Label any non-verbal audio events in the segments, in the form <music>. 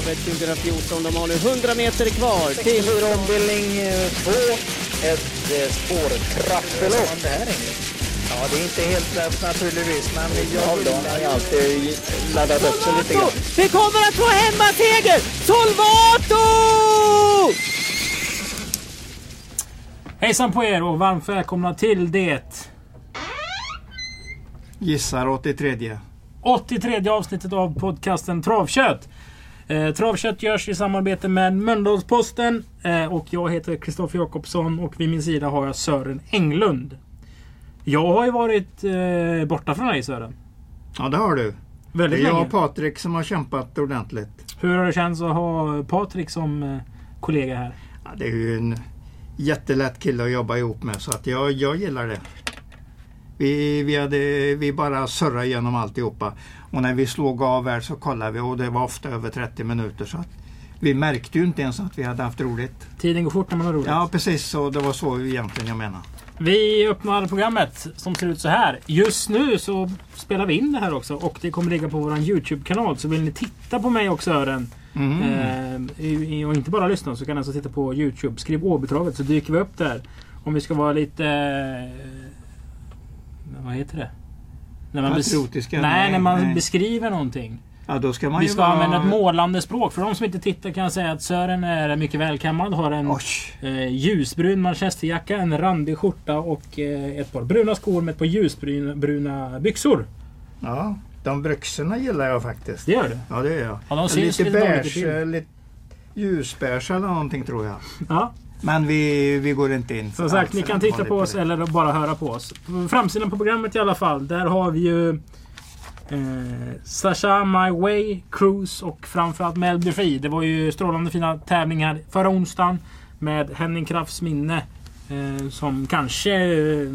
Travet 2014. De har nu 100 meter kvar till... ombildning 2. Ett eh, spårtrappelopp. Ja, det är inte helt lätt naturligtvis, men jag har alltid laddat upp sig lite grann. Vi kommer att få hemmaseger! Solvato! Hejsan på er och varmt välkomna till det Gissar 83. 83 avsnittet av podcasten Travkött. Eh, Travkött görs i samarbete med Mölndalsposten eh, och jag heter Kristoffer Jakobsson och vid min sida har jag Sören Englund. Jag har ju varit eh, borta från dig Sören. Ja, det har du. Det Väldigt är jag och Patrik som har kämpat ordentligt. Hur har det känts att ha Patrik som eh, kollega här? Ja, det är ju en jättelätt kille att jobba ihop med så att jag, jag gillar det. Vi, vi, hade, vi bara surrade igenom alltihopa. Och när vi slog av här så kollade vi och det var ofta över 30 minuter. Så att vi märkte ju inte ens att vi hade haft roligt. Tiden går fort när man har roligt. Ja precis, så det var så egentligen jag menade. Vi öppnar programmet som ser ut så här. Just nu så spelar vi in det här också och det kommer ligga på vår Youtube-kanal. Så vill ni titta på mig och Sören Mm. eh, och inte bara lyssna så kan ni alltså titta på Youtube. Skriv Åbytravet så dyker vi upp där. Om vi ska vara lite... Eh, vad heter det? När man bes- Patriotiska? Nej, Nej, när man nej. beskriver någonting. Ja, då ska man Vi ju ska vara... använda ett målande språk. För de som inte tittar kan jag säga att Sören är mycket välkammad. Har en Eh, ljusbrun manchesterjacka, en randig skjorta och eh, ett par bruna skor med ett par ljusbruna bruna byxor. ja, de byxorna gillar jag faktiskt. Det gör du? Ja, det gör jag. Ja, de syns lite lite eh, lite ljusbeige eller någonting tror jag. Ja. Men vi, vi går inte in Som sagt, ni kan titta på oss eller bara höra på oss. Framsidan på programmet i alla fall. Där har vi ju eh, Sasha My Way, Cruise och framförallt Melby Free. Det var ju strålande fina tävlingar förra onsdagen. Med Henning Krafts minne. Eh, som kanske eh,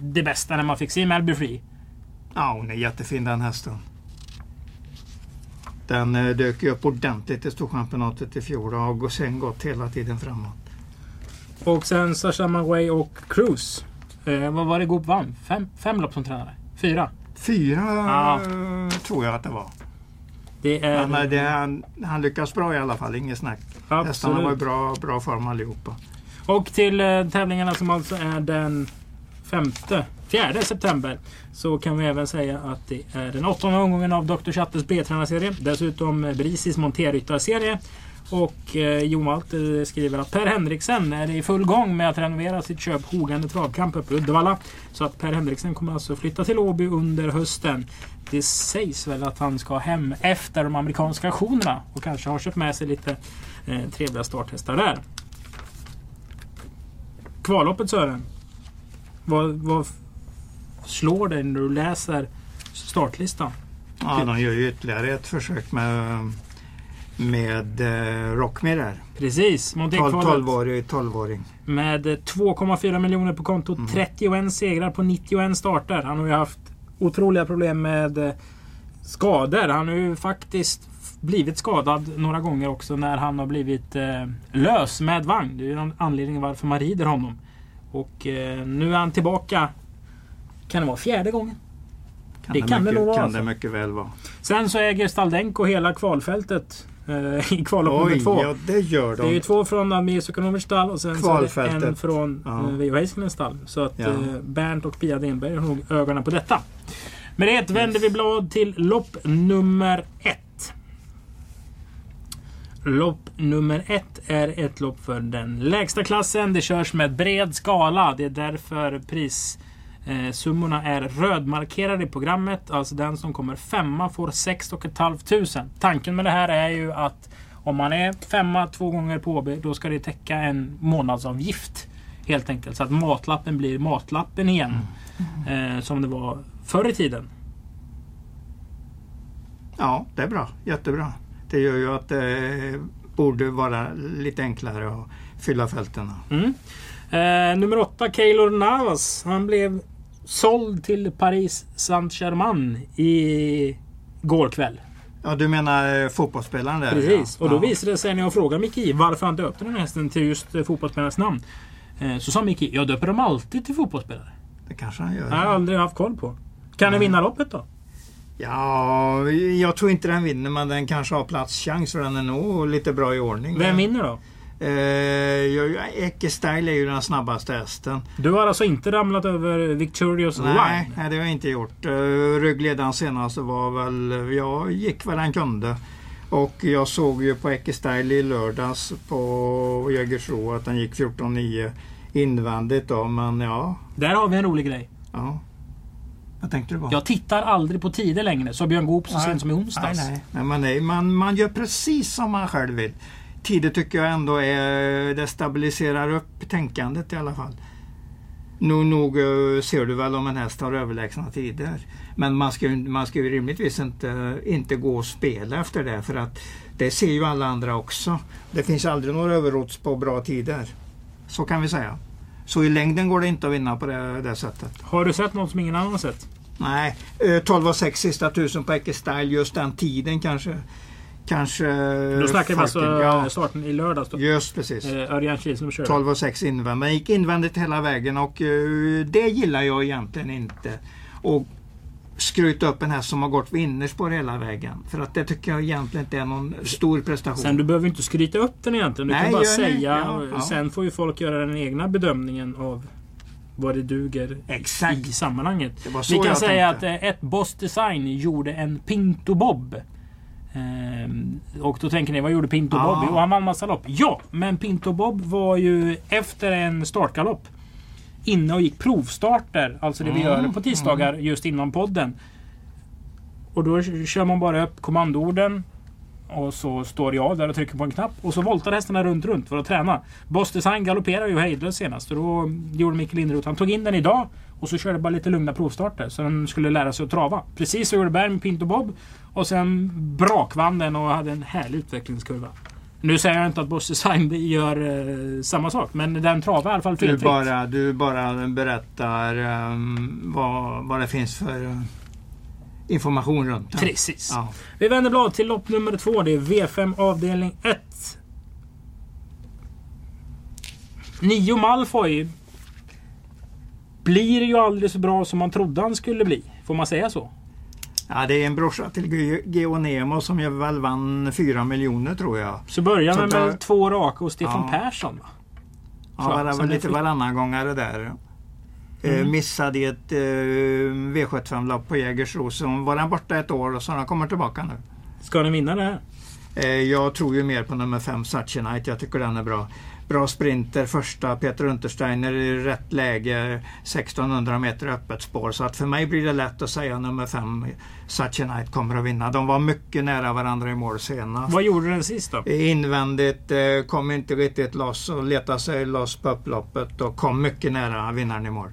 det bästa när man fick se Melby Free. Ja, hon är jättefin den hästen. Den eh, dök ju upp ordentligt i Storchampionatet i fjol och har sen gått hela tiden framåt. Och sen Sasha Manway och Cruise. Eh, vad var det Goop vann? Fem, fem lopp som tränare? Fyra? Fyra Ja. eh, tror jag att det var. Det är... Men det, han, han lyckas bra i alla fall, inget snack. Hästarna var i absolut. bra, bra form allihopa. Och till eh, tävlingarna som alltså är den femte, fjärde september. Så kan vi även säga att det är den åttonde omgången av Dr. Chattes B-tränarserie. Dessutom Brisis monterryttarserie. Och eh, Jon Walter skriver att Per Henriksen är i full gång med att renovera sitt köp Hogande travkamp uppe i Uddevalla. Så att Per Henriksen kommer alltså flytta till Åby under hösten. Det sägs väl att han ska hem efter de amerikanska auktionerna och kanske har köpt med sig lite eh, trevliga starthästar där. Kvalloppet Sören. Vad, vad slår dig när du läser startlistan? Ja, de gör ju ytterligare ett försök med, med eh, Rockme där. Precis, 12, Montekvalet 12-åring. 12-åring. med eh, 2,4 miljoner på kontot. 31 segrar på 91 starter. Han har ju haft otroliga problem med eh, skador. Han har ju faktiskt blivit skadad några gånger också när han har blivit eh, lös med vagn. Det är ju någon anledning varför man rider honom. Och eh, nu är han tillbaka. Kan det vara fjärde gången? Det kan det mycket, nog vara, Kan alltså. det mycket väl vara. Sen så äger Staldenko hela kvalfältet eh, i kvallopp nummer två. ja det gör Det är ju de. två från Admir Ekonomisk stall och sen så är det en från Ja. Veijo Heiskanens stall. Så att Ja. eh, Bernt och Pia Denberg har nog ögonen på detta. Med det vänder vi blad till lopp nummer ett. Lopp nummer ett är ett lopp för den lägsta klassen. Det körs med bred skala. Det är därför prissummorna är rödmarkerade i programmet. Alltså den som kommer femma får 6 500. Tanken med det här är ju att om man är femma två gånger på OB, då ska det täcka en månadsavgift. Helt enkelt. Så att matlappen blir matlappen igen. Eh, som det var förr i tiden. Ja, det är bra. Jättebra. Det gör ju att det borde vara lite enklare att fylla fälten. Mm. Eh, nummer åtta, Keylor Navas. Han blev såld till Paris Saint-Germain i går kväll. Ja, du menar eh, fotbollsspelaren där? Precis. Ja. Och då visade det sig när jag frågade Micke varför han döpte den här hästen till just eh, fotbollsspelarens namn. Eh, så sa Micke, jag döper dem alltid till fotbollsspelare. Det kanske han gör. Det har jag aldrig haft koll på. Kan den vinna loppet då? Ja, jag tror inte den vinner men den kanske har platschans för den är nog lite bra i ordning. Vem vinner då? Eh, jag- Ecke Style är ju den snabbaste hästen. Du har alltså inte ramlat över Victorious Nej, Line? nej, det har jag inte gjort. Uh, ryggledaren senast var väl, jag gick vad han kunde. Och jag såg ju på Ecke Style i lördags på Jägersro att den gick 14,9 invändigt då. Men ja, Där har vi en rolig grej. ja. Vad tänkte du på? Jag tittar aldrig på tider längre, sa Björn Goop så Nej. sent som i onsdags. Nej, nej. nej man, nej man, man gör precis som man själv vill. Tider tycker jag ändå är, det stabiliserar upp tänkandet i alla fall. Nog, nog eh, ser du väl om en häst har överlägsna tider. Men man ska, man ska ju rimligtvis inte, inte gå och spela efter det för att det ser ju alla andra också. Det finns aldrig några överrots på bra tider. Så kan vi säga. Så i längden går det inte att vinna på det, det sättet. Har du sett något som ingen annan har sett? Nej, eh, 12 och 6 sista tusen på Ecke Style just den tiden kanske. Kanske... Då snackar vi alltså ja, starten i lördags. Då. Just precis. Eh, Örjan Kihlström körde. 12 och 6 invändigt. Gick invändigt hela vägen och eh, det gillar jag egentligen inte. Och skryta upp en häst som har gått vinnerspår hela vägen. För att det tycker jag egentligen inte är någon stor prestation. Sen du behöver inte skryta upp den egentligen. Du Nej, kan bara säga. Ja, ja. Sen får ju folk göra den egna bedömningen av vad det duger Exakt. i sammanhanget. Vi kan säga tänkte. att eh, ett Boss Design gjorde en Pinto Bob. Ehm, och då tänker ni, vad gjorde Pinto. Bob? Jo, han vann massa lopp. Ja, men Pinto Bob var ju efter en startgalopp inne och gick provstarter. Alltså det vi Mm, gör på tisdagar just innan podden. Och då kör man bara upp kommandoorden. Och så står jag där och trycker på en knapp. Och så voltar hästarna runt, runt för att träna. Boss Design galopperade ju hejdlöst senast. Och då gjorde Mikael Linderoth. Han tog in den idag. Och så körde bara lite lugna provstarter. Så den skulle lära sig att trava. Precis så gjorde Berg med Pinto Bob. Och sen brakvann den och hade en härlig utvecklingskurva. Nu säger jag inte att Boss Design <laughs> gör eh, samma sak. Men den travar i alla fall Du felfritt. bara, du bara berättar ehm, vad, vad det finns för eh, information runt den. Precis. Ja. Vi vänder blad till lopp nummer två. Det är V5 avdelning 1. Nio Malfoy blir ju aldrig så bra som man trodde han skulle bli. Får man säga så? ja, det är en brorsa till Ge- Geo Nemo som ju väl vann 4 miljoner tror jag. Så börjar man Så med där- två raka och Stefan Ja. Persson. Va? Ja, Så, det var lite varannan gångare där. Eh, Mm. missade i ett eh, V75-lopp på Jägersro. Så var han borta ett år och så han kommer tillbaka nu. Ska ni vinna det här? Eh, jag tror ju mer på nummer 5 Satchenite. Jag tycker den är bra. Bra sprinter, första Peter Untersteiner i rätt läge, 1600 meter öppet spår. Så att för mig blir det lätt att säga nummer 5 Satchenite kommer att vinna. De var mycket nära varandra i mål senast. Vad gjorde den sist då? Invändigt eh, kom inte riktigt loss och letade sig loss på upploppet och kom mycket nära vinnaren i mål.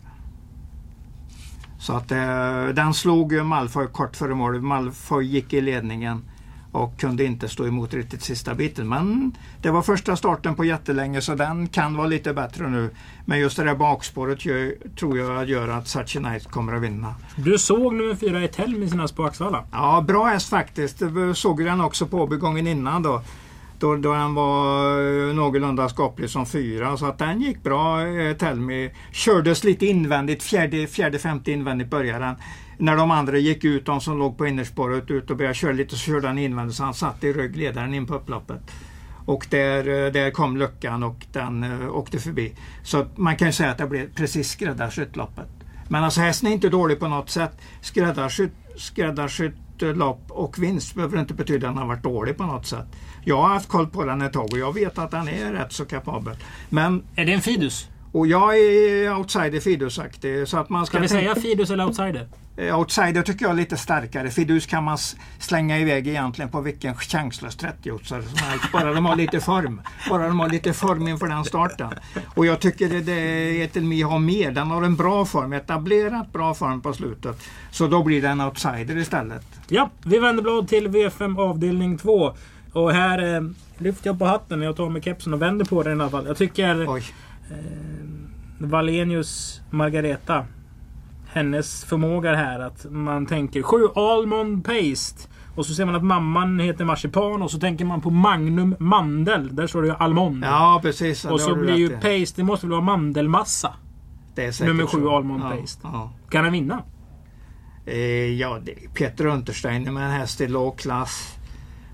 Så att eh, den slog ju Malfoy kort före mål. Malfoy gick i ledningen och kunde inte stå emot riktigt sista biten. Men det var första starten på jättelänge så den kan vara lite bättre nu. Men just det där bakspåret gör, tror jag gör att Satchenite kommer att vinna. Du såg nummer fyra i Tell senast på Axvalla. Ja, bra häst faktiskt. Det såg den också på gången innan då. Då, då den var eh, någorlunda skaplig som fyra. Så att den gick bra. Eh, Telmi kördes lite invändigt. Fjärde, fjärde femte invändigt började den. När de andra gick ut, de som låg på innerspåret ut och började köra lite så körde han invändigt. Så han satt i ryggledaren in på upploppet. Och där, eh, där kom luckan och den uh, åkte förbi. Så man kan ju säga att det blev precis skräddarsytt loppet. Men alltså hästen är inte dålig på något sätt. Skräddarsytt, skräddarsytt Eh, lopp och vinst behöver inte betyda att den har varit dålig på något sätt. Jag har haft koll på den ett tag och jag vet att den är rätt så kapabel. Men, Är det en Fidus? Och jag är outsider Fidusaktig så att man ska Ska vi säga Fidus eller outsider? Eh, Outsider tycker jag är lite starkare. Fidus kan man slänga iväg egentligen på vilken chanslös 30-åtsare som helst. Bara de har lite form. Bara de har lite form inför den starten. Och jag tycker det, det Etelmi har mer. Den har en bra form, etablerat bra form på slutet. Så då blir det en outsider istället. Ja, vi vänder blad till V5 avdelning 2. Och här eh, lyfter jag på hatten när jag tar med kepsen och vänder på den i alla fall. Jag tycker Oj. Valenius Margareta. Hennes förmåga här att man tänker sju Almond Paste. Och så ser man att mamman heter Marsipan och så tänker man på Magnum Mandel. Där står det ju Almond. Ja precis. och så blir ju. Paste, det måste väl vara mandelmassa. Det är säkert nummer sju så. Almond ja, Paste. Ja. Kan den vinna? Eh, ja, Peter Untersteiner med en häst i låg klass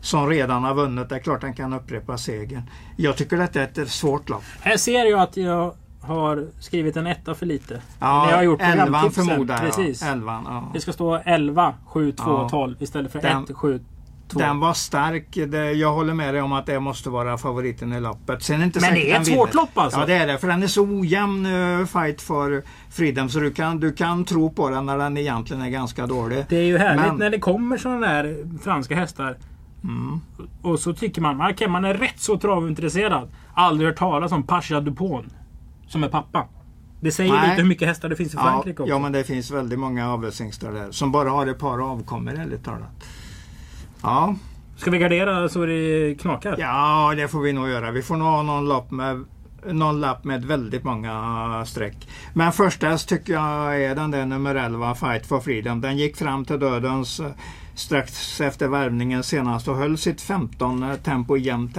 som redan har vunnit. Det är klart han kan upprepa segern. Jag tycker detta är ett svårt lopp. Här ser jag att jag har skrivit en etta för lite. Ja, har gjort elvan förmodar jag. Precis. Elvan, ja. Det ska stå 11, 7, 2, Ja. 12 istället för Den- 1, 7, 2. Den var stark. Jag håller med dig om att det måste vara favoriten i loppet. Sen är inte Men det är ett svårt lopp alltså. Ja det är det. För den är så ojämn uh, fight för Freedom så du kan, du kan tro på den när den egentligen är ganska dålig. Det är ju härligt Men- när det kommer sådana där franska hästar. Mm. Och så tycker man, okej man är rätt så travintresserad. Aldrig hört talas om Pasha Dupont. Som är pappa. Det säger Nej. lite hur mycket hästar det finns i Ja, Frankrike också. ja men det finns väldigt många avelshingstar där som bara har ett par avkommor ärligt talat. Ja, Ska vi gardera så det knakar? ja, det får vi nog göra. Vi får nog ha någon lapp med någon lapp med väldigt många streck. Men första häst tycker jag är den där nummer 11, Fight for Freedom. Den gick fram till dödens strax efter värvningen senast och höll sitt 15 eh, tempo i jämn,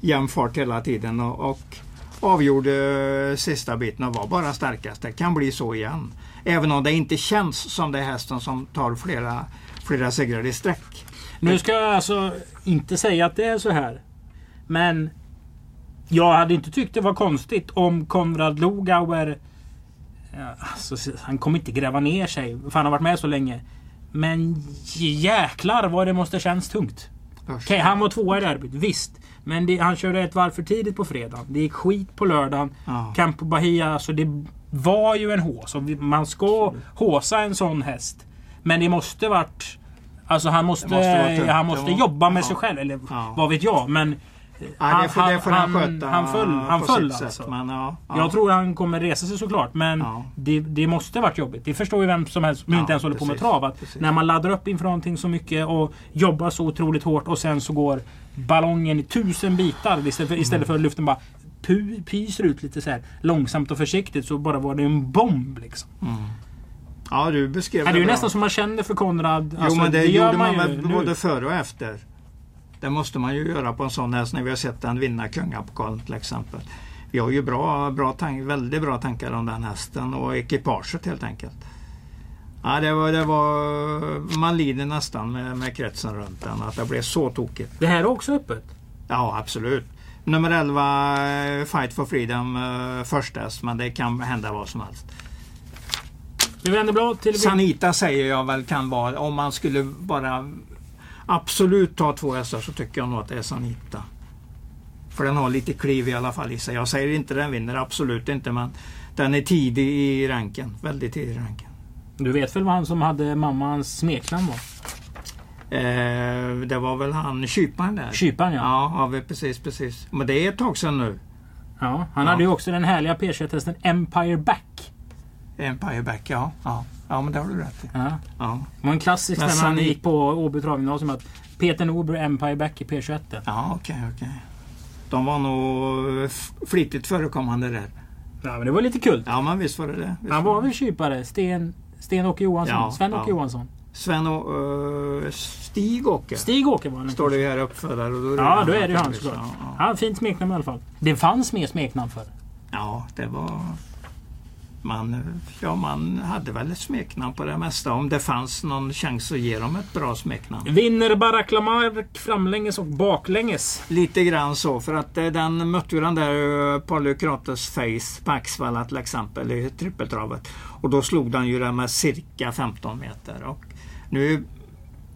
jämn fart hela tiden och, och avgjorde eh, sista biten och var bara starkast. Det kan bli så igen. Även om det inte känns som det är hästen som tar flera, flera segrar i sträck. Nu ska jag alltså inte säga att det är så här. Men jag hade inte tyckt det var konstigt om Konrad Lugauer... Eh, alltså, han kommer inte gräva ner sig för han har varit med så länge. Men jäklar vad det måste känns tungt. Okej, han var tvåa i derbyt. Visst. Men det, han körde ett varv för tidigt på fredagen. Det gick skit på lördagen. Ja. Campo Bahia, alltså det var ju en hås. Man ska håsa en sån häst. Men det måste varit... Alltså han måste, måste han måste jobba med ja. sig själv. Eller Ja. vad vet jag. Men Ja, det, får, det får han, han, sköta han föll, han på föll alltså. sätt. Men, ja, ja. Jag tror han kommer resa sig såklart. Men Ja. det, det måste varit jobbigt. Det förstår ju vem som helst som Ja, inte ens håller på med precis. trav. Att Precis. när man laddar upp inför någonting så mycket och jobbar så otroligt hårt och sen så går ballongen i tusen bitar istället för, istället för att luften bara pu, pyser ut lite så här långsamt och försiktigt så bara var det en bomb liksom. ja, du beskrev Ja, det är ju bra. nästan som man känner för Konrad. Jo Alltså, men det, gör gjorde man, ju väl nu. både före och efter. Det måste man ju göra på en sån häst när vi har sett den vinna kungapokalen till exempel. Vi har ju bra, bra tank, väldigt bra tankar om den hästen och ekipaget helt enkelt. Ja, det var, det var, man lider nästan med, med kretsen runt den, att det blev så tokigt. Det här är också öppet. Ja, absolut. Nummer 11, eh, Fight for Freedom, eh, första häst, men det kan hända vad som helst. Vi vänder blad till... Sanita säger jag väl kan vara, om man skulle bara absolut ta två hästar så tycker jag nog att det är Sanita. För den har lite kliv i alla fall i sig. Jag säger inte den vinner, absolut inte, men den är tidig i ranken. Väldigt tidig i ranken. Du vet väl vad han som hade mammans smeknamn var? Eh, det var väl han kyparen där? Kyparen ja. Ja, ja, precis, precis. Men det är ett tag sedan nu. ja. Han Ja. hade ju också den härliga P21-hästen Empire Back. Empire Back, ja. Ja, ja men det har du rätt i. Ja. Ja, Det var en klassisk när Sani- gick på Åby travgymnasium att Peter Norberg Empire Back i P21. ja okej, okej. De var nog flitigt förekommande där. Ja men det var lite kul. Ja, men visst var det det. Visst Han var väl kypare? Sten... Sten-Åke Johansson? Ja, Sven-Åke. Johansson? Sven och uh, Stig-Åke. Stig-Åke var han. Står det ju här uppfödare. Och då Ja, då är det ju han naturligtvis. såklart. Ja, ja. Ja, fint smeknamn i alla fall. Det fanns mer smeknamn för. ja, det var... Man, ja, man hade väl ett smeknamn på det mesta. Om det fanns någon chans att ge dem ett bra smeknamn. Vinner Barack Lamarck framlänges och baklänges. Lite grann så. För att eh, den mötte ju den där uh, Polykrates Face på Axvalla till exempel i trippeltravet. Och då slog den ju den med cirka 15 meter. Och nu,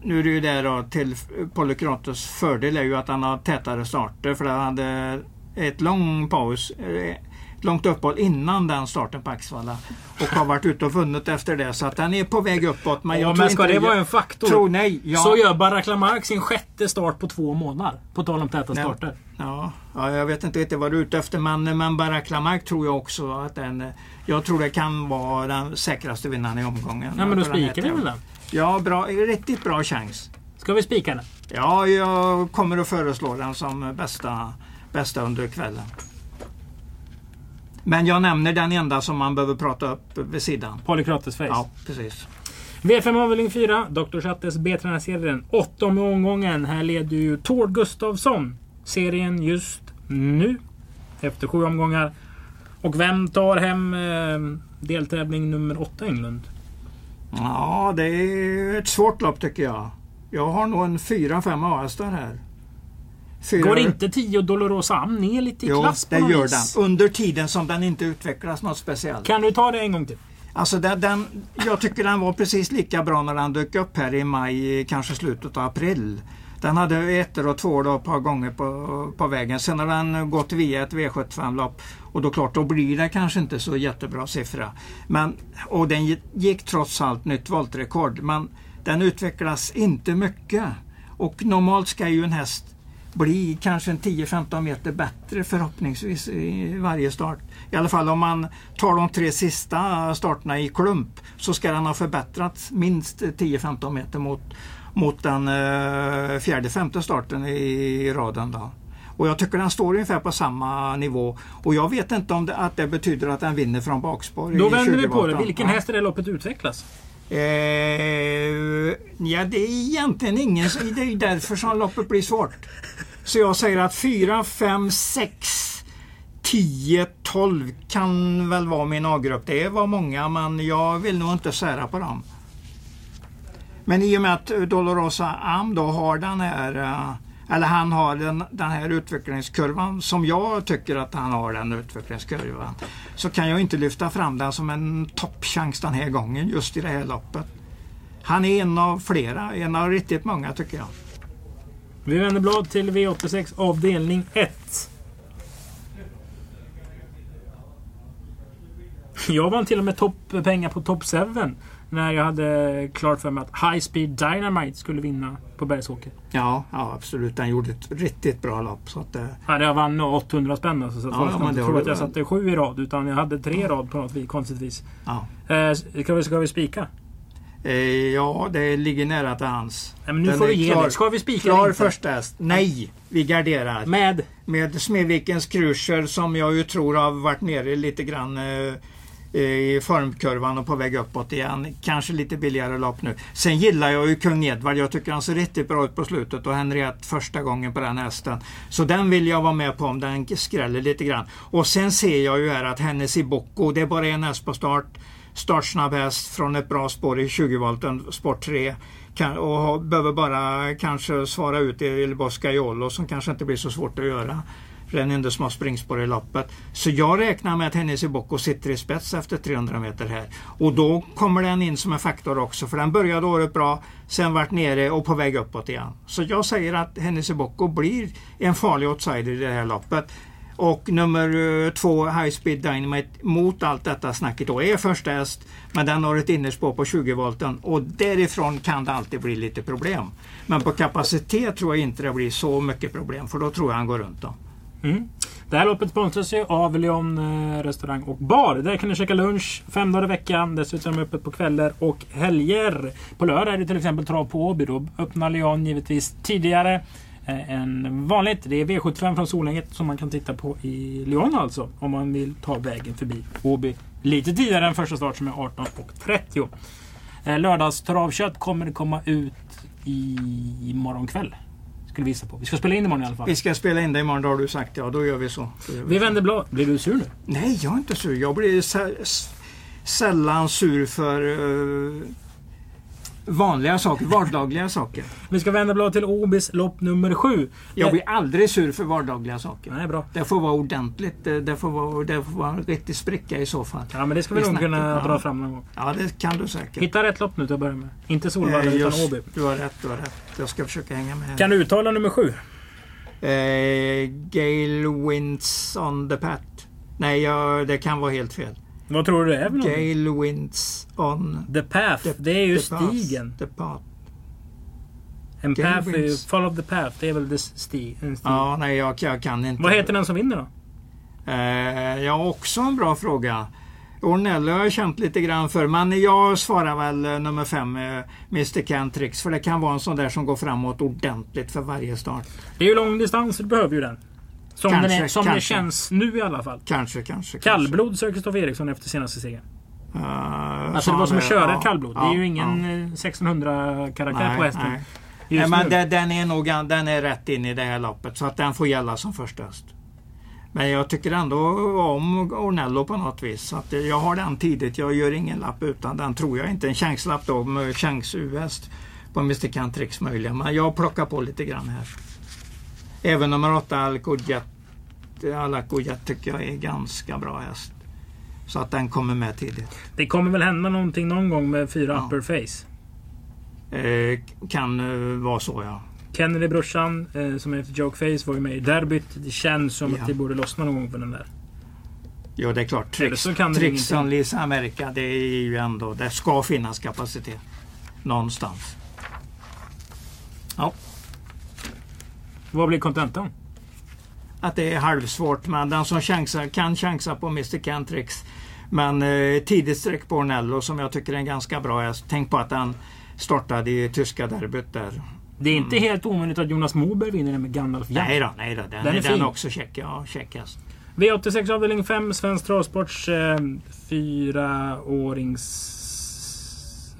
nu är det ju där då till Polykrates fördel är ju att han har tätare starter. För han hade ett lång paus. Långt uppehåll innan den starten på Axvalla. Och har varit ute och vunnit efter det. Så att den är på väg uppåt. Men jag Ja, men ska det vara en faktor? Tror nej. Ja. Så gör Barack Lamarck sin sjätte start på två månader. På tal om täta starter. Ja, ja, jag vet inte riktigt vad du är ute efter men, men Barack Lamarck tror jag också att den... Jag tror det kan vara den säkraste vinnaren i omgången. Ja, men då spikar vi väl den? Ja, bra, riktigt bra chans. Ska vi spika den? Ja, jag kommer att föreslå den som bästa, bästa under kvällen. Men jag nämner den enda som man behöver prata upp vid sidan. Polykrates Face. Ja, precis. V5 avdelning 4. Dr. Chattes B-tränarserie den åttonde omgången. Här leder ju Tord Gustafsson serien just nu. Efter sju omgångar. Och vem tar hem eh, deltävling nummer åtta Englund? Ja, det är ett svårt lopp tycker jag. Jag har nog en 4-5 A-hästar här. Fyra... Går inte 10 Dolorosa Am ner lite i Jo, klass på det något gör vis? den. Under tiden som den inte utvecklas något speciellt. Kan du ta det en gång till? Alltså den, den, jag tycker den var precis lika bra när den dök upp här i maj, kanske slutet av april. Den hade ettor och tvåor då ett par gånger på, på vägen. Sen har den gått via ett V75-lopp och då klart, då blir det kanske inte så jättebra siffra. Men, och den gick trots allt nytt voltrekord. Men den utvecklas inte mycket. Och normalt ska ju en häst bli kanske en 10-15 meter bättre förhoppningsvis i varje start. I alla fall om man tar de tre sista starterna i klump så ska den ha förbättrats minst 10-15 meter mot, mot den eh, fjärde, femte starten i raden. Då. Och jag tycker den står ungefär på samma nivå. Och jag vet inte om det, att det betyder att den vinner från bakspår. Då vänder vi på 20 det. Vilken häst i det loppet utvecklas? Eh, ja, det är egentligen ingen... Det är därför som loppet blir svårt. Så jag säger att 4, 5, 6, 10, 12 kan väl vara min A-grupp. Det var många men jag vill nog inte sära på dem. Men i och med att Dolorosa Am då har den här eh, eller han har den, den här utvecklingskurvan som jag tycker att han har den utvecklingskurvan. Så kan jag inte lyfta fram den som en toppchans den här gången just i det här loppet. Han är en av flera, en av riktigt många tycker jag. Vi vänder blad till V86 avdelning 1. Jag vann till och med topp pengar på top 7 när jag hade klart för mig att High Speed Dynamite skulle vinna på Bergsåker. Ja, ja absolut. Den gjorde ett riktigt bra lopp. Så att, eh, Ja, jag vann nog 800 spänn alltså, så att Ja, folk inte det tro har att jag satte sju i rad utan jag hade tre i rad på något konstigt vis. ja. Eh, ska, vi, ska vi spika? Eh, ja, det ligger nära till hans. Nej, men nu Den får du ge klar- dig. Ska vi spika Klar första häst. Nej, vi garderar. Med? med Smedvikens Cruiser som jag ju tror har varit nere lite grann eh, i formkurvan och på väg uppåt igen. Kanske lite billigare lopp nu. Sen gillar jag ju Kung Edvard. Jag tycker han ser riktigt bra ut på slutet och Henriette första gången på den hästen. Så den vill jag vara med på om den skräller lite grann. Och sen ser jag ju här att Hennessy Bocco, det är bara en häst på start. Startsnabb häst från ett bra spår i 20 volten, sport 3. Och behöver bara kanske svara ut i Il Boscaiolo som kanske inte blir så svårt att göra. För den enda som har springspår i loppet. Så jag räknar med att Hennes Bocco sitter i spets efter 300 meter här. Och då kommer den in som en faktor också. För den började året bra, sen vart nere och på väg uppåt igen. Så jag säger att Hennes Bocco blir en farlig outsider i det här loppet. Och nummer eh, två, High Speed Dynamite, mot allt detta snacket då är första häst. Men den har ett innerspår på 20 volten och därifrån kan det alltid bli lite problem. Men på kapacitet tror jag inte det blir så mycket problem för då tror jag han går runt då. Mm. Det här loppet sponsras ju av Leon eh, restaurang och bar. Där kan ni käka lunch fem dagar i veckan. Dessutom öppet på kvällar och helger. På lördag är det till exempel trav på Åby. Då öppnar Leon givetvis tidigare än vanligt. Det är V75 från Solänget som man kan titta på i Leon alltså. Om man vill ta vägen förbi Åby lite tidigare än första start som är 18.30. Eh, Lördagstravkött kommer det komma ut i morgon kväll. Skulle vi gissa på. Vi ska spela in imorgon i alla fall. Vi ska spela in det imorgon, då har du sagt. Ja, då gör vi så. Gör vi Vi vänder blad. Blir du sur nu? Nej, jag är inte sur. Jag blir sällan sur för eh, vanliga saker, vardagliga saker. Vi ska vända blad till Åbys lopp nummer sju. Jag blir aldrig sur för vardagliga saker. Nej, bra. Det får vara ordentligt. Det det får vara, det får vara en riktig spricka i så fall. Ja, men det ska vi nog kunna ja. dra fram någon gång. Ja, det kan du säkert. Hitta rätt lopp nu till att börja med. Inte Solvalla Eh, utan Åby. Du har rätt, du har rätt. Jag ska försöka hänga med. Kan du uttala nummer sju? Eh, Gale Winds on the Pat. Nej, jag, det kan vara helt fel. Vad tror du det är för någonting? Gale Winds on The Path. the, det är ju the path. stigen. The path. En Gale path är ju Winds. Follow the Path. Det är väl the sti, en stig. Ja, nej, jag, jag kan inte. Vad heter den som vinner då? Eh, ja, också en bra fråga. Ornello har jag känt lite grann för, men jag svarar väl eh, nummer fem, eh, Mr Cantrix. För det kan vara en sån där som går framåt ordentligt för varje start. Det är ju lång distans, du behöver ju den. Som, Kanske, den är, som det kanske. känns nu i alla fall. Kanske, kanske. Kallblod söker Kristoffer Eriksson efter senaste segern. kanske. Eh, Alltså det var som att köra ja, ett kallblod. det ja, är ju ingen ja. eh, 1600 karaktär Nej, på hästen. nej. Nej, men det, den är nog den är rätt in i det här loppet så att den får gälla som första häst. Men jag tycker ändå om Ornello på något vis. Så att jag har den tidigt. Jag gör ingen lapp utan den tror jag inte. En chanslapp då med chans US på Mr Cantrix möjligen. Men jag plockar på lite grann här. Även nummer 8 Alcojet, Alacojet tycker jag är ganska bra häst. Så att den kommer med tidigt. Det kommer väl hända någonting någon gång med fyra Ja. upper face. Eh, kan eh, vara så ja. Kennedy brorsan eh, som heter Joke Face var ju med i derbyt. Det känns som Ja. att det borde lossna någon gång på den där. Ja det är klart. Tricks, Tricks Lisa America det är ju ändå, det ska finnas kapacitet. Någonstans. Ja, Vad blir kontentan? att det är halvsvårt men den som chansar, kan chansa på Mr Cantrix. Men eh, tidigt streck på Ornello som jag tycker är en ganska bra häst. Tänk på att den startade i tyska derbyt där. Det är inte helt omöjligt att Jonas Moberg vinner den med Gandalf Young. Nej då, nej då. Den, Den är den fin. också check. Ja, check häst. V86 avdelning 5, Svensk Travsports eh, fyraårings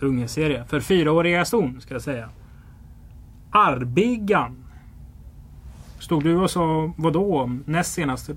ungeserie. För fyraåriga ston ska jag säga. Arbiggan. Stod du och sa vadå näst senast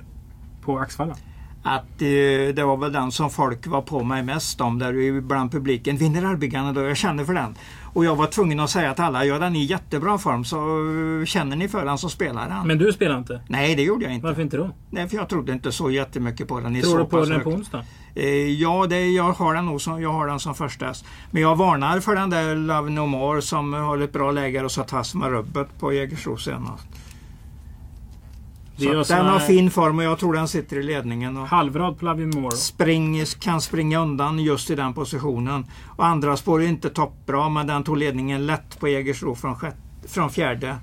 på Axvalla? Att eh, det var väl den som folk var på mig mest om där bland publiken. Vinner Arbiggarna då? Jag känner för den. Och jag var tvungen att säga till alla, ja den är i jättebra form så eh, känner ni för den så spelar den. Men du spelar inte? Nej det gjorde jag inte. Varför inte då? Nej för jag trodde inte så jättemycket på den. Tror du på den på onsdag? Eh, ja, det, jag, har den nog som, jag har den som första häst. Men jag varnar för den där Love No More som har ett bra läge och satt fast med rubbet på Jägersro senast. Det är Så ju att sån den har fin form och jag tror den sitter i ledningen. Och Halvrad på Lavin Moore. spring, kan springa undan just i den positionen. Och andra spår är inte toppbra men den tog ledningen lätt på Jägersro från, från fjärde.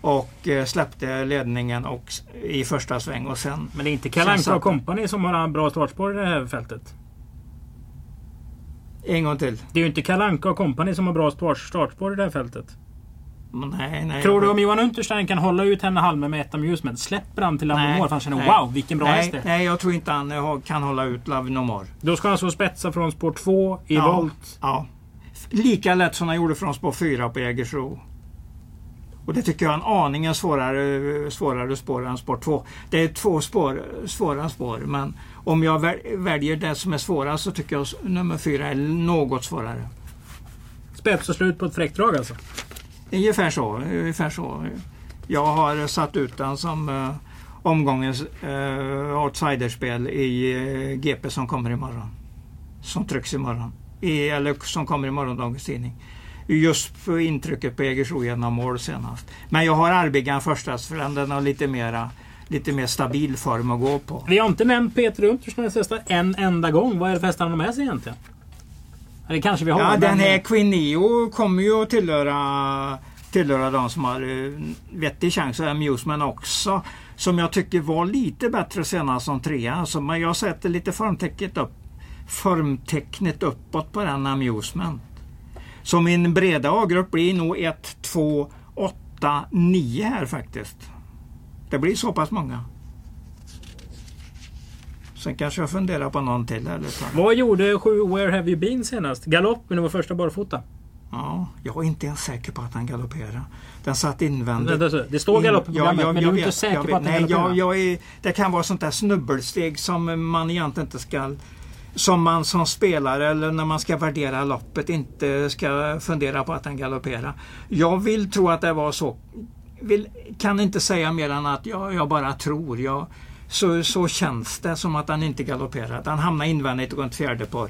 Och eh, släppte ledningen och, i första sväng och sen Men det är inte Kalle satt- och Company som har bra startspår i det här fältet. en gång till. Det är ju inte Kalle och Company som har bra start- startspår i det här fältet. Nej, nej, Tror du om Johan Unterstein kan hålla ut henne halme med ett amusement? Släpper han till Nej, Lavin Moore för han känner nej. wow vilken bra häst det nej, är. nej, jag tror inte han kan hålla ut Love No More. Då ska han så spetsa från spår 2 i Ja. volt. Ja. Lika lätt som han gjorde från spår 4 på Jägersro. Och det tycker jag är en aningen svårare, svårare spår än spår 2. Det är två spår, svåra spår men om jag väl- väljer det som är svårast så tycker jag nummer 4 är något svårare. Spets och slut på ett fräckt drag alltså. Ungefär så. Ungefär så. Jag har satt ut den som eh, omgångens eh, outsiderspel i eh, GP som kommer imorgon. Som trycks imorgon. I, eller som kommer i morgondagens tidning. Just för intrycket på Jägersro genom mål senast. Men jag har Arbigan förstast för den, har lite mera lite mer stabil form att gå på. Vi har inte nämnt Peter Untersteins hästar en enda gång. Vad är det för hästar han har med sig egentligen? Eller kanske vi har. Ja, den här Queen Neo kommer ju att tillhöra, tillhöra de som har uh, vettig chans. Och Amusement också. Som jag tycker var lite bättre senast som trea. Alltså, men jag sätter lite formtecknet, upp, formtecknet uppåt på den Amusement. Så min breda A-grupp blir nog 1, 2, 8, 9 här faktiskt. Det blir så pass många. Sen kanske jag funderar på någon till. Eller. Vad gjorde sju Where Have You Been senast? Galopp, men det var första barfota. Ja, jag är inte ens säker på att han galopperar. Den satt invändigt. Det står galopp på Ja, programmet, jag- men jag du är inte vet, säker jag på vet. att den Nej, galopperar? jag, jag är, Det kan vara sånt där snubbelsteg som man egentligen inte ska som man som spelare eller när man ska värdera loppet inte ska fundera på att den galopperar. Jag vill tro att det var så. Vill, kan inte säga mer än att jag, jag bara tror. Jag, så, så känns det som att han inte galopperar. Han hamnar invändigt runt fjärde par.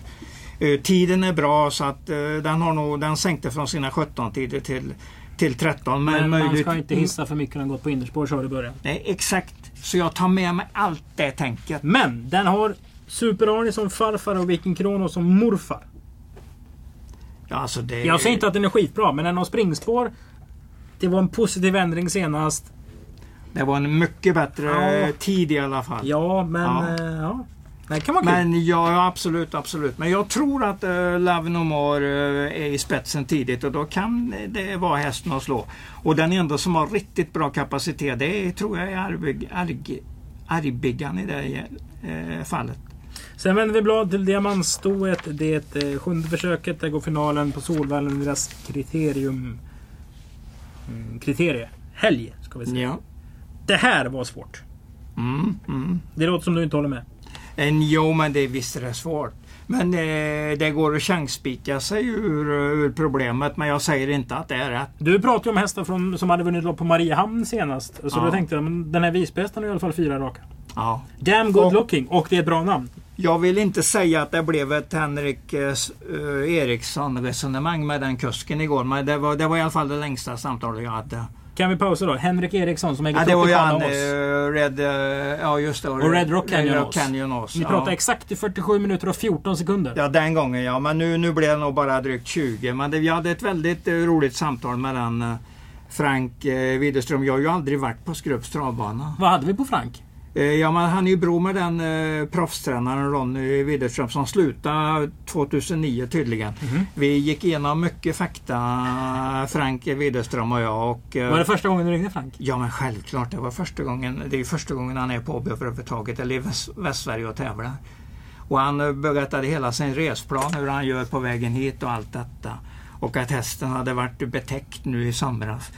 Eh, tiden är bra så att eh, den, har nog, den sänkte från sina 17 tider till, till 13. Men man möjligt- ska inte hissa för mycket när den gått på innerspår sa du i början. Nej, exakt. Så jag tar med mig allt det tänket. Men den har Super-Arne som farfar och Viking Kronos som morfar. Ja, alltså det, Jag säger inte att den är skitbra, men den har springspår. Det var en positiv ändring senast. Det var en mycket bättre Ja. tid i alla fall. Ja, men... Ja. Ja. ja. Det kan vara kul. Men ja, absolut, absolut. Men jag tror att uh, Love No More eh, är i spetsen tidigt och då kan det vara hästen att slå. Och den enda som har riktigt bra kapacitet det är, tror jag är Arbig, Arg, Arbiggan i det eh, fallet. Sen vänder vi blad till diamantstoet. Det är eh, sjunde försöket. Där går finalen på Solvallen. Deras kriterium... Mm, kriterie. Helg, ska vi säga. Ja. Det här var svårt. Mm, mm. Det låter som du inte håller med. En, jo, men det visst är det svårt. Men eh, det går att chansspika sig ur, ur problemet. Men jag säger inte att det är rätt. Du pratade om hästar från, som hade vunnit lopp på Mariehamn senast. Så Ja. då tänkte jag, men den här Visbyhästen har i alla fall fyra raka. Ja. Damn good Och- looking och det är ett bra namn. Jag vill inte säga att det blev ett Henrik eh, eh, Eriksson-resonemang med den kusken igår. Men det var, det var i alla fall det längsta samtalet jag hade. Kan vi pausa då? Henrik Eriksson som äger Ja, det var ju han, eh, Red, eh, ja just det. Och Red Rock Canyon Red Oz. Canyon. Ni ja. pratade exakt i 47 minuter och 14 sekunder. Ja, den gången ja. Men nu, nu blev det nog bara drygt 20. Men det, vi hade ett väldigt eh, roligt samtal med den Frank Widerström. Jag har ju aldrig varit på Skrupps travbana. Vad hade vi på Frank? Eh, ja, men han är ju bror med den eh, proffstränaren Ronny Widerström som slutade 2009 tydligen. Mhm. Vi gick igenom mycket fakta, Frank Widerström och jag. Och, eh, Var det första gången du ringde Frank? Ja men självklart, det var första gången. Det är första gången han är på AB överhuvudtaget, eller i Väst, Västsverige och tävlar. Och han eh, berättade hela sin resplan, hur han gör på vägen hit och allt detta. Och att hästen hade varit betäckt nu i somras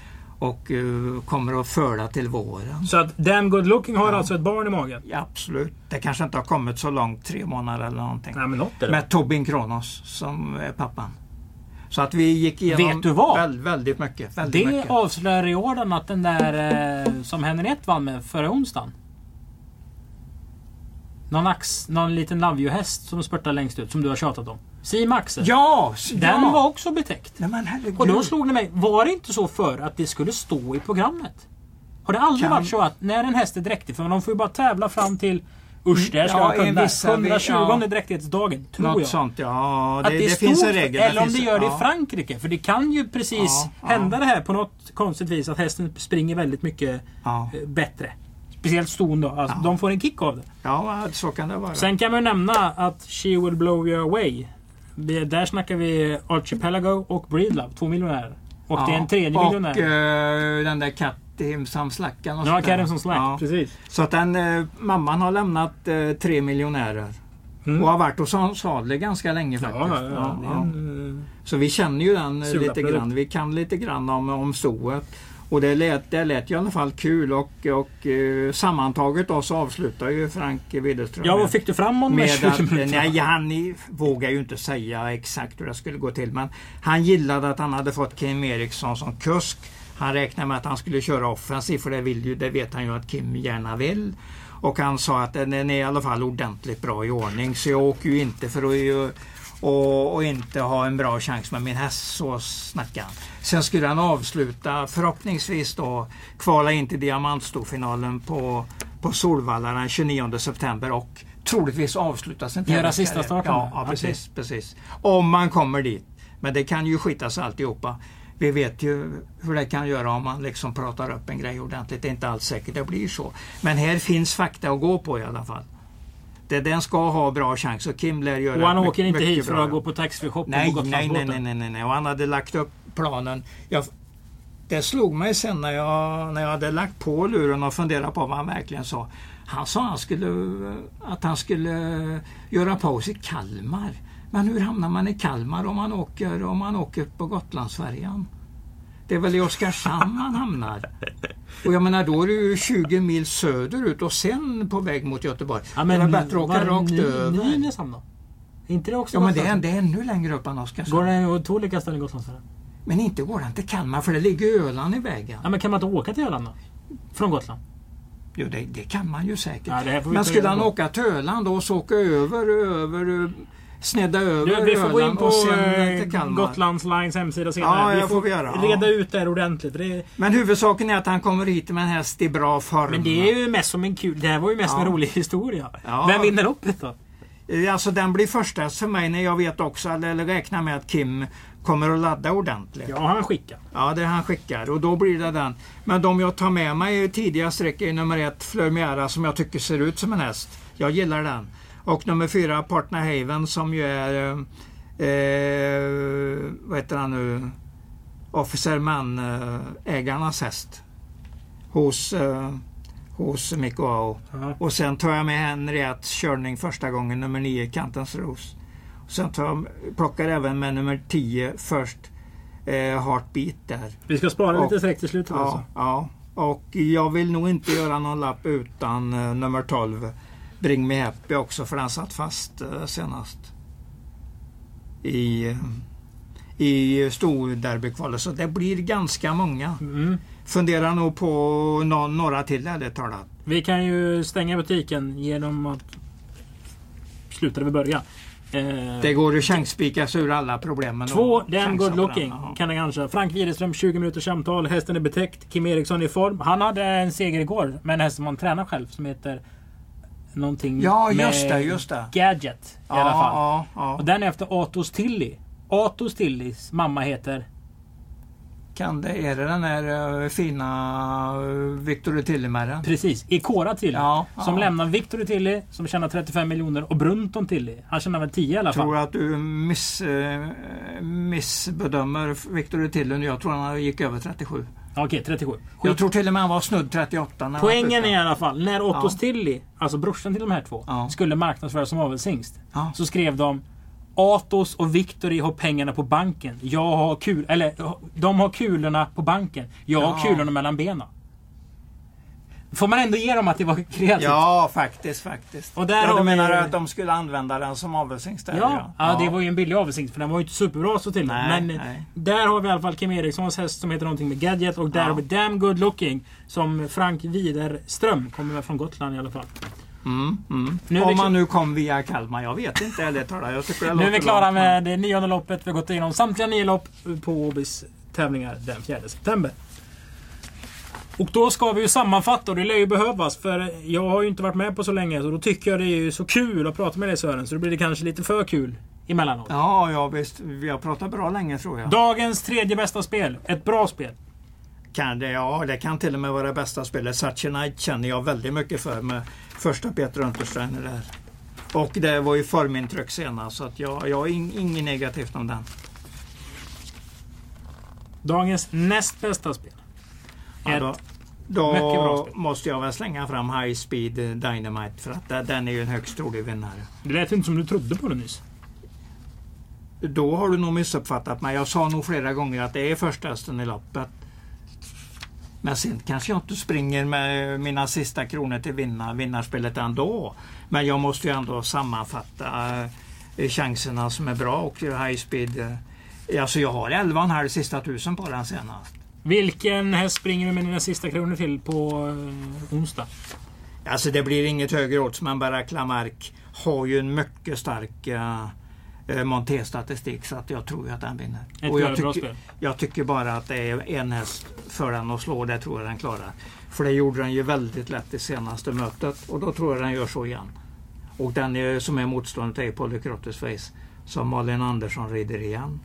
och eh, kommer att föda till våren. Så att Damn good looking har Ja. alltså ett barn i magen? Ja, absolut. Det kanske inte har kommit så långt, tre månader eller någonting. Nej men något är det. Med Tobin Kronos som är pappan. Så att vi gick igenom Vet du vad? Väl, väldigt mycket. Väldigt Det mycket. avslöjar i orden att den där eh, som Henriette vann med förra onsdagen. Någon, ax, någon liten Love You-häst som spurtar längst ut som du har tjatat om. Sima Axel. Ja! Den ja. var också betäckt. Nej men herregud. Och då slog det mig, var det inte så för att det skulle stå i programmet? Har det aldrig Kan- varit så att när en häst är dräktig, för de får ju bara tävla fram till Usch, där ska Ja, jag kunna. vissa- 120 ja. dräktighetsdagen, tror Något jag. sånt, ja. Att Det, det, det, stod, finns en regel. Eller om det gör det ja. i Frankrike. För det kan ju precis Ja, hända det här på något konstigt vis. Att hästen springer väldigt mycket eh, bättre. Speciellt ston då. Alltså. De får en kick av det. ja, så kan det vara. Sen kan man ju nämna att She Will Blow You Away. Det, där snackar vi Archipelago och Breedlove. Två miljonärer. Och det är en tredje och, miljonär. eh, den där Kattimsam Slackan. och Ja. Karen som Slack. Ja. Precis. Så att den, eh, mamman har lämnat eh, tre miljonärer. Mm. Och har varit hos Hans Adler ganska länge Ja, faktiskt. ja, ja. En, Så vi känner ju den lite grann. Vi kan lite grann om, om stoet. Och det lät, det lät i alla fall kul och, och eh, sammantaget då så avslutar ju Frank Widerström Ja, vad fick du fram honom med med 20 att, <laughs> nej, han vågar ju inte säga exakt hur det skulle gå till men han gillade att han hade fått Kim Eriksson som kusk. Han räknade med att han skulle köra offensiv för det, vill ju, det vet han ju att Kim gärna vill. Och han sa att den är i alla fall ordentligt bra i ordning så jag åker ju inte för att ju, och, och inte ha en bra chans med min häst. Så snackade han. Sen skulle han avsluta förhoppningsvis då kvala in till diamantstorfinalen på, på Solvalla den 29 september och troligtvis avsluta sin Göra tävlingskarriär. sista starten Ja, ja precis, precis. Om man kommer dit. Men det kan ju skitas alltihopa. Vi vet ju hur det kan göra om man liksom pratar upp en grej ordentligt. Det är inte alls säkert det blir så. Men här finns fakta att gå på i alla fall. Det, den ska ha bra chans och Kim lär göra Och han åker inte hit för att gå på taxfree-shoppen Nej, nej, nej, nej, nej, nej. Och han hade lagt upp planen. Jag, det slog mig sen när jag, när jag hade lagt på luren och funderat på vad han verkligen sa. Han sa han skulle, att han skulle göra paus i Kalmar. Men hur hamnar man i Kalmar om man åker, om man åker på Gotlandsfärjan? Det är väl i Oskarshamn man hamnar. Och jag menar då är ju 20 mil söderut och sen på väg mot Göteborg. Ja, det är bättre att åka rakt över. Nynäshamn då? Inte det också Ja men det är, det är ännu längre upp än Oskarshamn. Går det åt två olika ställen Gotlandsfärjan? Men inte går den till Kalmar för det ligger Öland i vägen. Ja, men kan man inte åka till Öland då? Från Gotland? Jo, det, det kan man ju säkert. Ja, Men skulle han åka till Öland och så åka över, över, snedda över Du, vi får gå in på sen eh. Gotlands Lines hemsida senare. Ja, vi det får vi göra, ja. reda ut det här ordentligt. Det Men huvudsaken är att han kommer hit med en häst i bra form. men det är ju mest som en kul... Det här var ju mest Ja. en rolig historia. Ja. Vem vinner loppet då? Eh, Alltså den blir första för mig när jag vet också, eller räknar med att Kim kommer att ladda ordentligt. Ja, han skickar. Ja, det han skickar och då blir det den. Men de jag tar med mig tidiga streck är nummer ett Fleur som jag tycker ser ut som en häst. Jag gillar den. Och nummer fyra Partner Haven som ju är eh, vad heter han nu? Officer Man eh, häst. Hos, eh, hos Mikko Ao. Ja. Och sen tar jag med Henriettes körning första gången, nummer 9, Kantens Ros. Sen tar jag, plockar även med nummer 10 först, eh, Heartbeat där. Vi ska spara Och- lite streck till slutet alltså. Ja, ja. Och jag vill nog inte göra någon lapp utan eh, nummer 12, Bring Me Happy också för den satt fast eh, senast. I, eh, i storderbykvalet. Så det blir ganska många. Mm. Funderar nog på nå- några till ärligt talat. Vi kan ju stänga butiken genom att sluta där vi började. Eh, Det går att chansspika sig ur alla problemen. Två damn good looking den. Ja. kan det kanske. Frank Widerström 20 minuters samtal. Hästen är betäckt. Kim Eriksson i form. Han hade en seger igår med en häst som han tränar själv som heter någonting Ja, med just det, just det. Gadget i Ja, alla fall. Ja, ja. Och den är efter Atos Tilly. Atos Tillys mamma heter... Kan det, är det den där eh, fina uh, Victor Tillemärren? Precis, Ikora Tilly. Ja, Som ja. lämnar Victor Tilly som tjänar 35 miljoner och Brunton Tilly. Han tjänar väl 10 i alla fall. tror att du miss, eh, missbedömer Victor Tillen. Jag tror han gick över 37. Okej, 37. Jag Skit. tror till och med han var snudd 38. När Poängen är i alla fall, när Ottos Ja. Tilly, alltså brorsan till de här två, Ja. skulle marknadsföras som avelshingst. Ja. Så skrev de Atos och Victory har pengarna på banken. Jag har kul, eller de har kulorna på banken. Jag har kulorna mellan benen. Får man ändå ge dem att det var kreativt? Ja, faktiskt, faktiskt. Och där ja, du vi- menar att de skulle använda den som avelshingst? där, Ja, ja, det var ju en billig avelshingst för den var ju inte superbra så till. Nej, Men nej. där har vi i alla fall Kim Erikssons häst som heter någonting med Gadget och där Ja. har vi Damn Good Looking som Frank Widerström kommer väl från Gotland i alla fall. Mm, mm. Nu vi Om man nu kom via Kalmar. Jag vet inte ärligt talat. Jag tycker det Nu är vi klara långt, med det nionde loppet. Vi har gått igenom samtliga nio lopp på Åbys tävlingar den 4 september. Och då ska vi ju sammanfatta och det lär ju behövas för jag har ju inte varit med på så länge så då tycker jag det är så kul att prata med dig Sören så då blir det kanske lite för kul emellanåt. Ja, ja visst. Vi har pratat bra länge tror jag. Dagens tredje bästa spel. Ett bra spel. Kan det, ja, det kan till och med vara bästa spelet. Such a Night känner jag väldigt mycket för med första Peter Untersteiner där. Och det var ju formintryck senast så att jag, jag har ing, inget negativt om den. Dagens näst bästa spel. Ja, Ett då bra då spel. måste jag väl slänga fram High Speed Dynamite för att det- den är ju en högst trolig vinnare. Det lät inte som du trodde på det nyss. Då har du nog missuppfattat mig. Jag sa nog flera gånger att det är första hästen i loppet. Men sen kanske jag inte springer med mina sista kronor till vinna, vinnarspelet ändå. Men jag måste ju ändå sammanfatta eh, chanserna som är bra och high speed. eh, Alltså jag har 11,5 sista tusen på den senast. Vilken häst springer du med dina sista kronor till på eh, onsdag? Alltså det blir inget högre odds men Barack Lamarck har ju en mycket stark uh, monterstatistik så att jag tror ju att den vinner. Ett Och jag spel. jag tycker bara att det är en häst för den att slå, det tror jag den klarar. För det gjorde den ju väldigt lätt i senaste mötet och då tror jag den gör så igen. Och den är, som är motståndet är Polycrotus Face som Malin Andersson rider igen.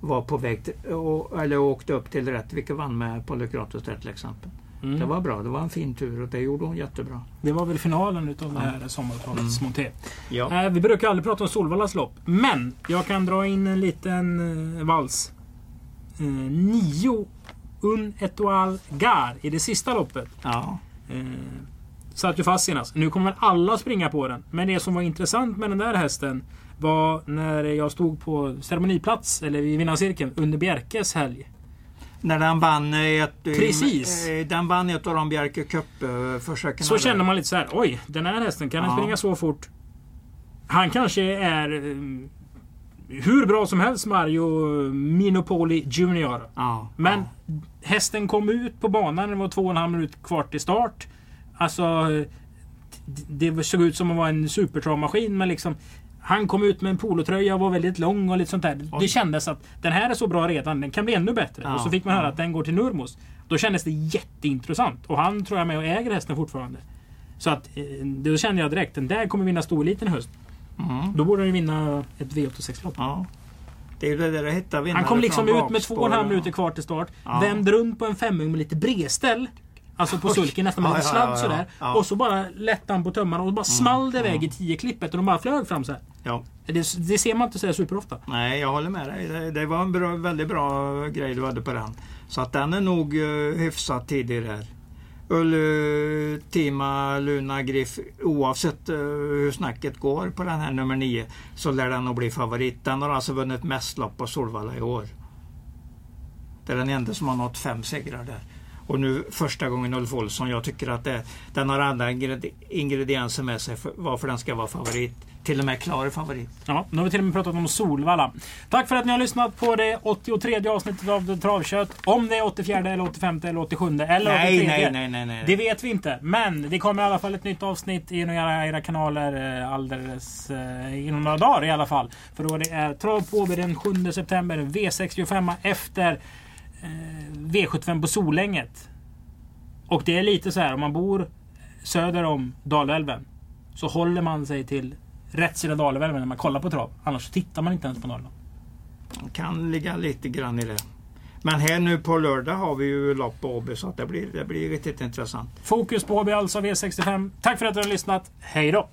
Var på väg till, och, eller åkte upp till rätt, vilket vann med Polycrotus där till exempel. Mm. Det var bra, det var en fin tur och det gjorde hon jättebra. Det var väl finalen utav det här sommartalets Mm. monté. Ja. Eh, vi brukar aldrig prata om Solvallas lopp. Men jag kan dra in en liten eh, vals. Eh, nio Un Etoile Gar i det sista loppet. ja. Eh, satt ju fast senast. Nu kommer alla springa på den. Men det som var intressant med den där hästen var när jag stod på ceremoniplats, eller i vinnarcirkeln, under Bjerkes helg. När den vann ett, Precis. eh, den vann ett av de Bjerke Cup-försöken. Så känner man lite så här. Oj, den här hästen, kan den Ja. springa så fort? Han kanske är eh, hur bra som helst, Mario Minopoli Junior. Ja, Men ja. hästen kom ut på banan, det var två och en halv minut kvar till start. Alltså, det det såg ut som att vara en supertravmaskin, men liksom han kom ut med en polotröja och var väldigt lång och lite sånt där. Det Oj. kändes att den här är så bra redan, den kan bli ännu bättre. Ja, och så fick man höra ja. att den går till Nurmos. Då kändes det jätteintressant. Och han tror jag med och äger hästen fortfarande. Så att eh, då kände jag direkt, den där kommer vinna storeliten i höst. Mm. Då borde den vinna ett V86-lopp. ja. Det är det där att hitta vinnare Han kom liksom ut med två och en halv minuter kvar till start. Ja. Vände runt på en femung med lite bredställ. Alltså på sulken nästan med lite sladd sådär. Och så bara lättade han på tömmarna och bara small det iväg i tio klippet och de bara flög fram så här. Ja. Det, det ser man inte så superofta. Nej, jag håller med dig. Det, det var en bra, väldigt bra grej du hade på den. Så att den är nog uh, hyfsat tidig där. Ultima Luna Griff, oavsett uh, hur snacket går på den här nummer 9 så lär den nog bli favorit. Den har alltså vunnit mest lopp på Solvalla i år. Det är den enda som har nått fem segrar där. Och nu första gången Ulf Olsson. Jag tycker att det, den har andra ingredi- ingredienser med sig för varför den ska vara favorit. Till och med klar favorit. Ja, nu har vi till och med pratat om Solvalla. Tack för att ni har lyssnat på det 83 avsnittet av Travkött. Om det är 84 eller 85 eller 87 eller Nej, 83. nej, nej, nej, nej. Det vet vi inte. Men det kommer i alla fall ett nytt avsnitt i era, era kanaler eh, alldeles eh, inom några dagar i alla fall. För då det är trav på den 7 september. V65 efter eh, V75 på Solänget. Och det är lite så här om man bor söder om Dalälven så håller man sig till rätt sida Dalälven när man kollar på trav. Annars tittar man inte ens på Norrland. Kan ligga lite grann i det. Men här nu på lördag har vi ju lopp på Åby så att det blir, det blir riktigt intressant. Fokus på Åby alltså V65. Tack för att du har lyssnat. Hej då!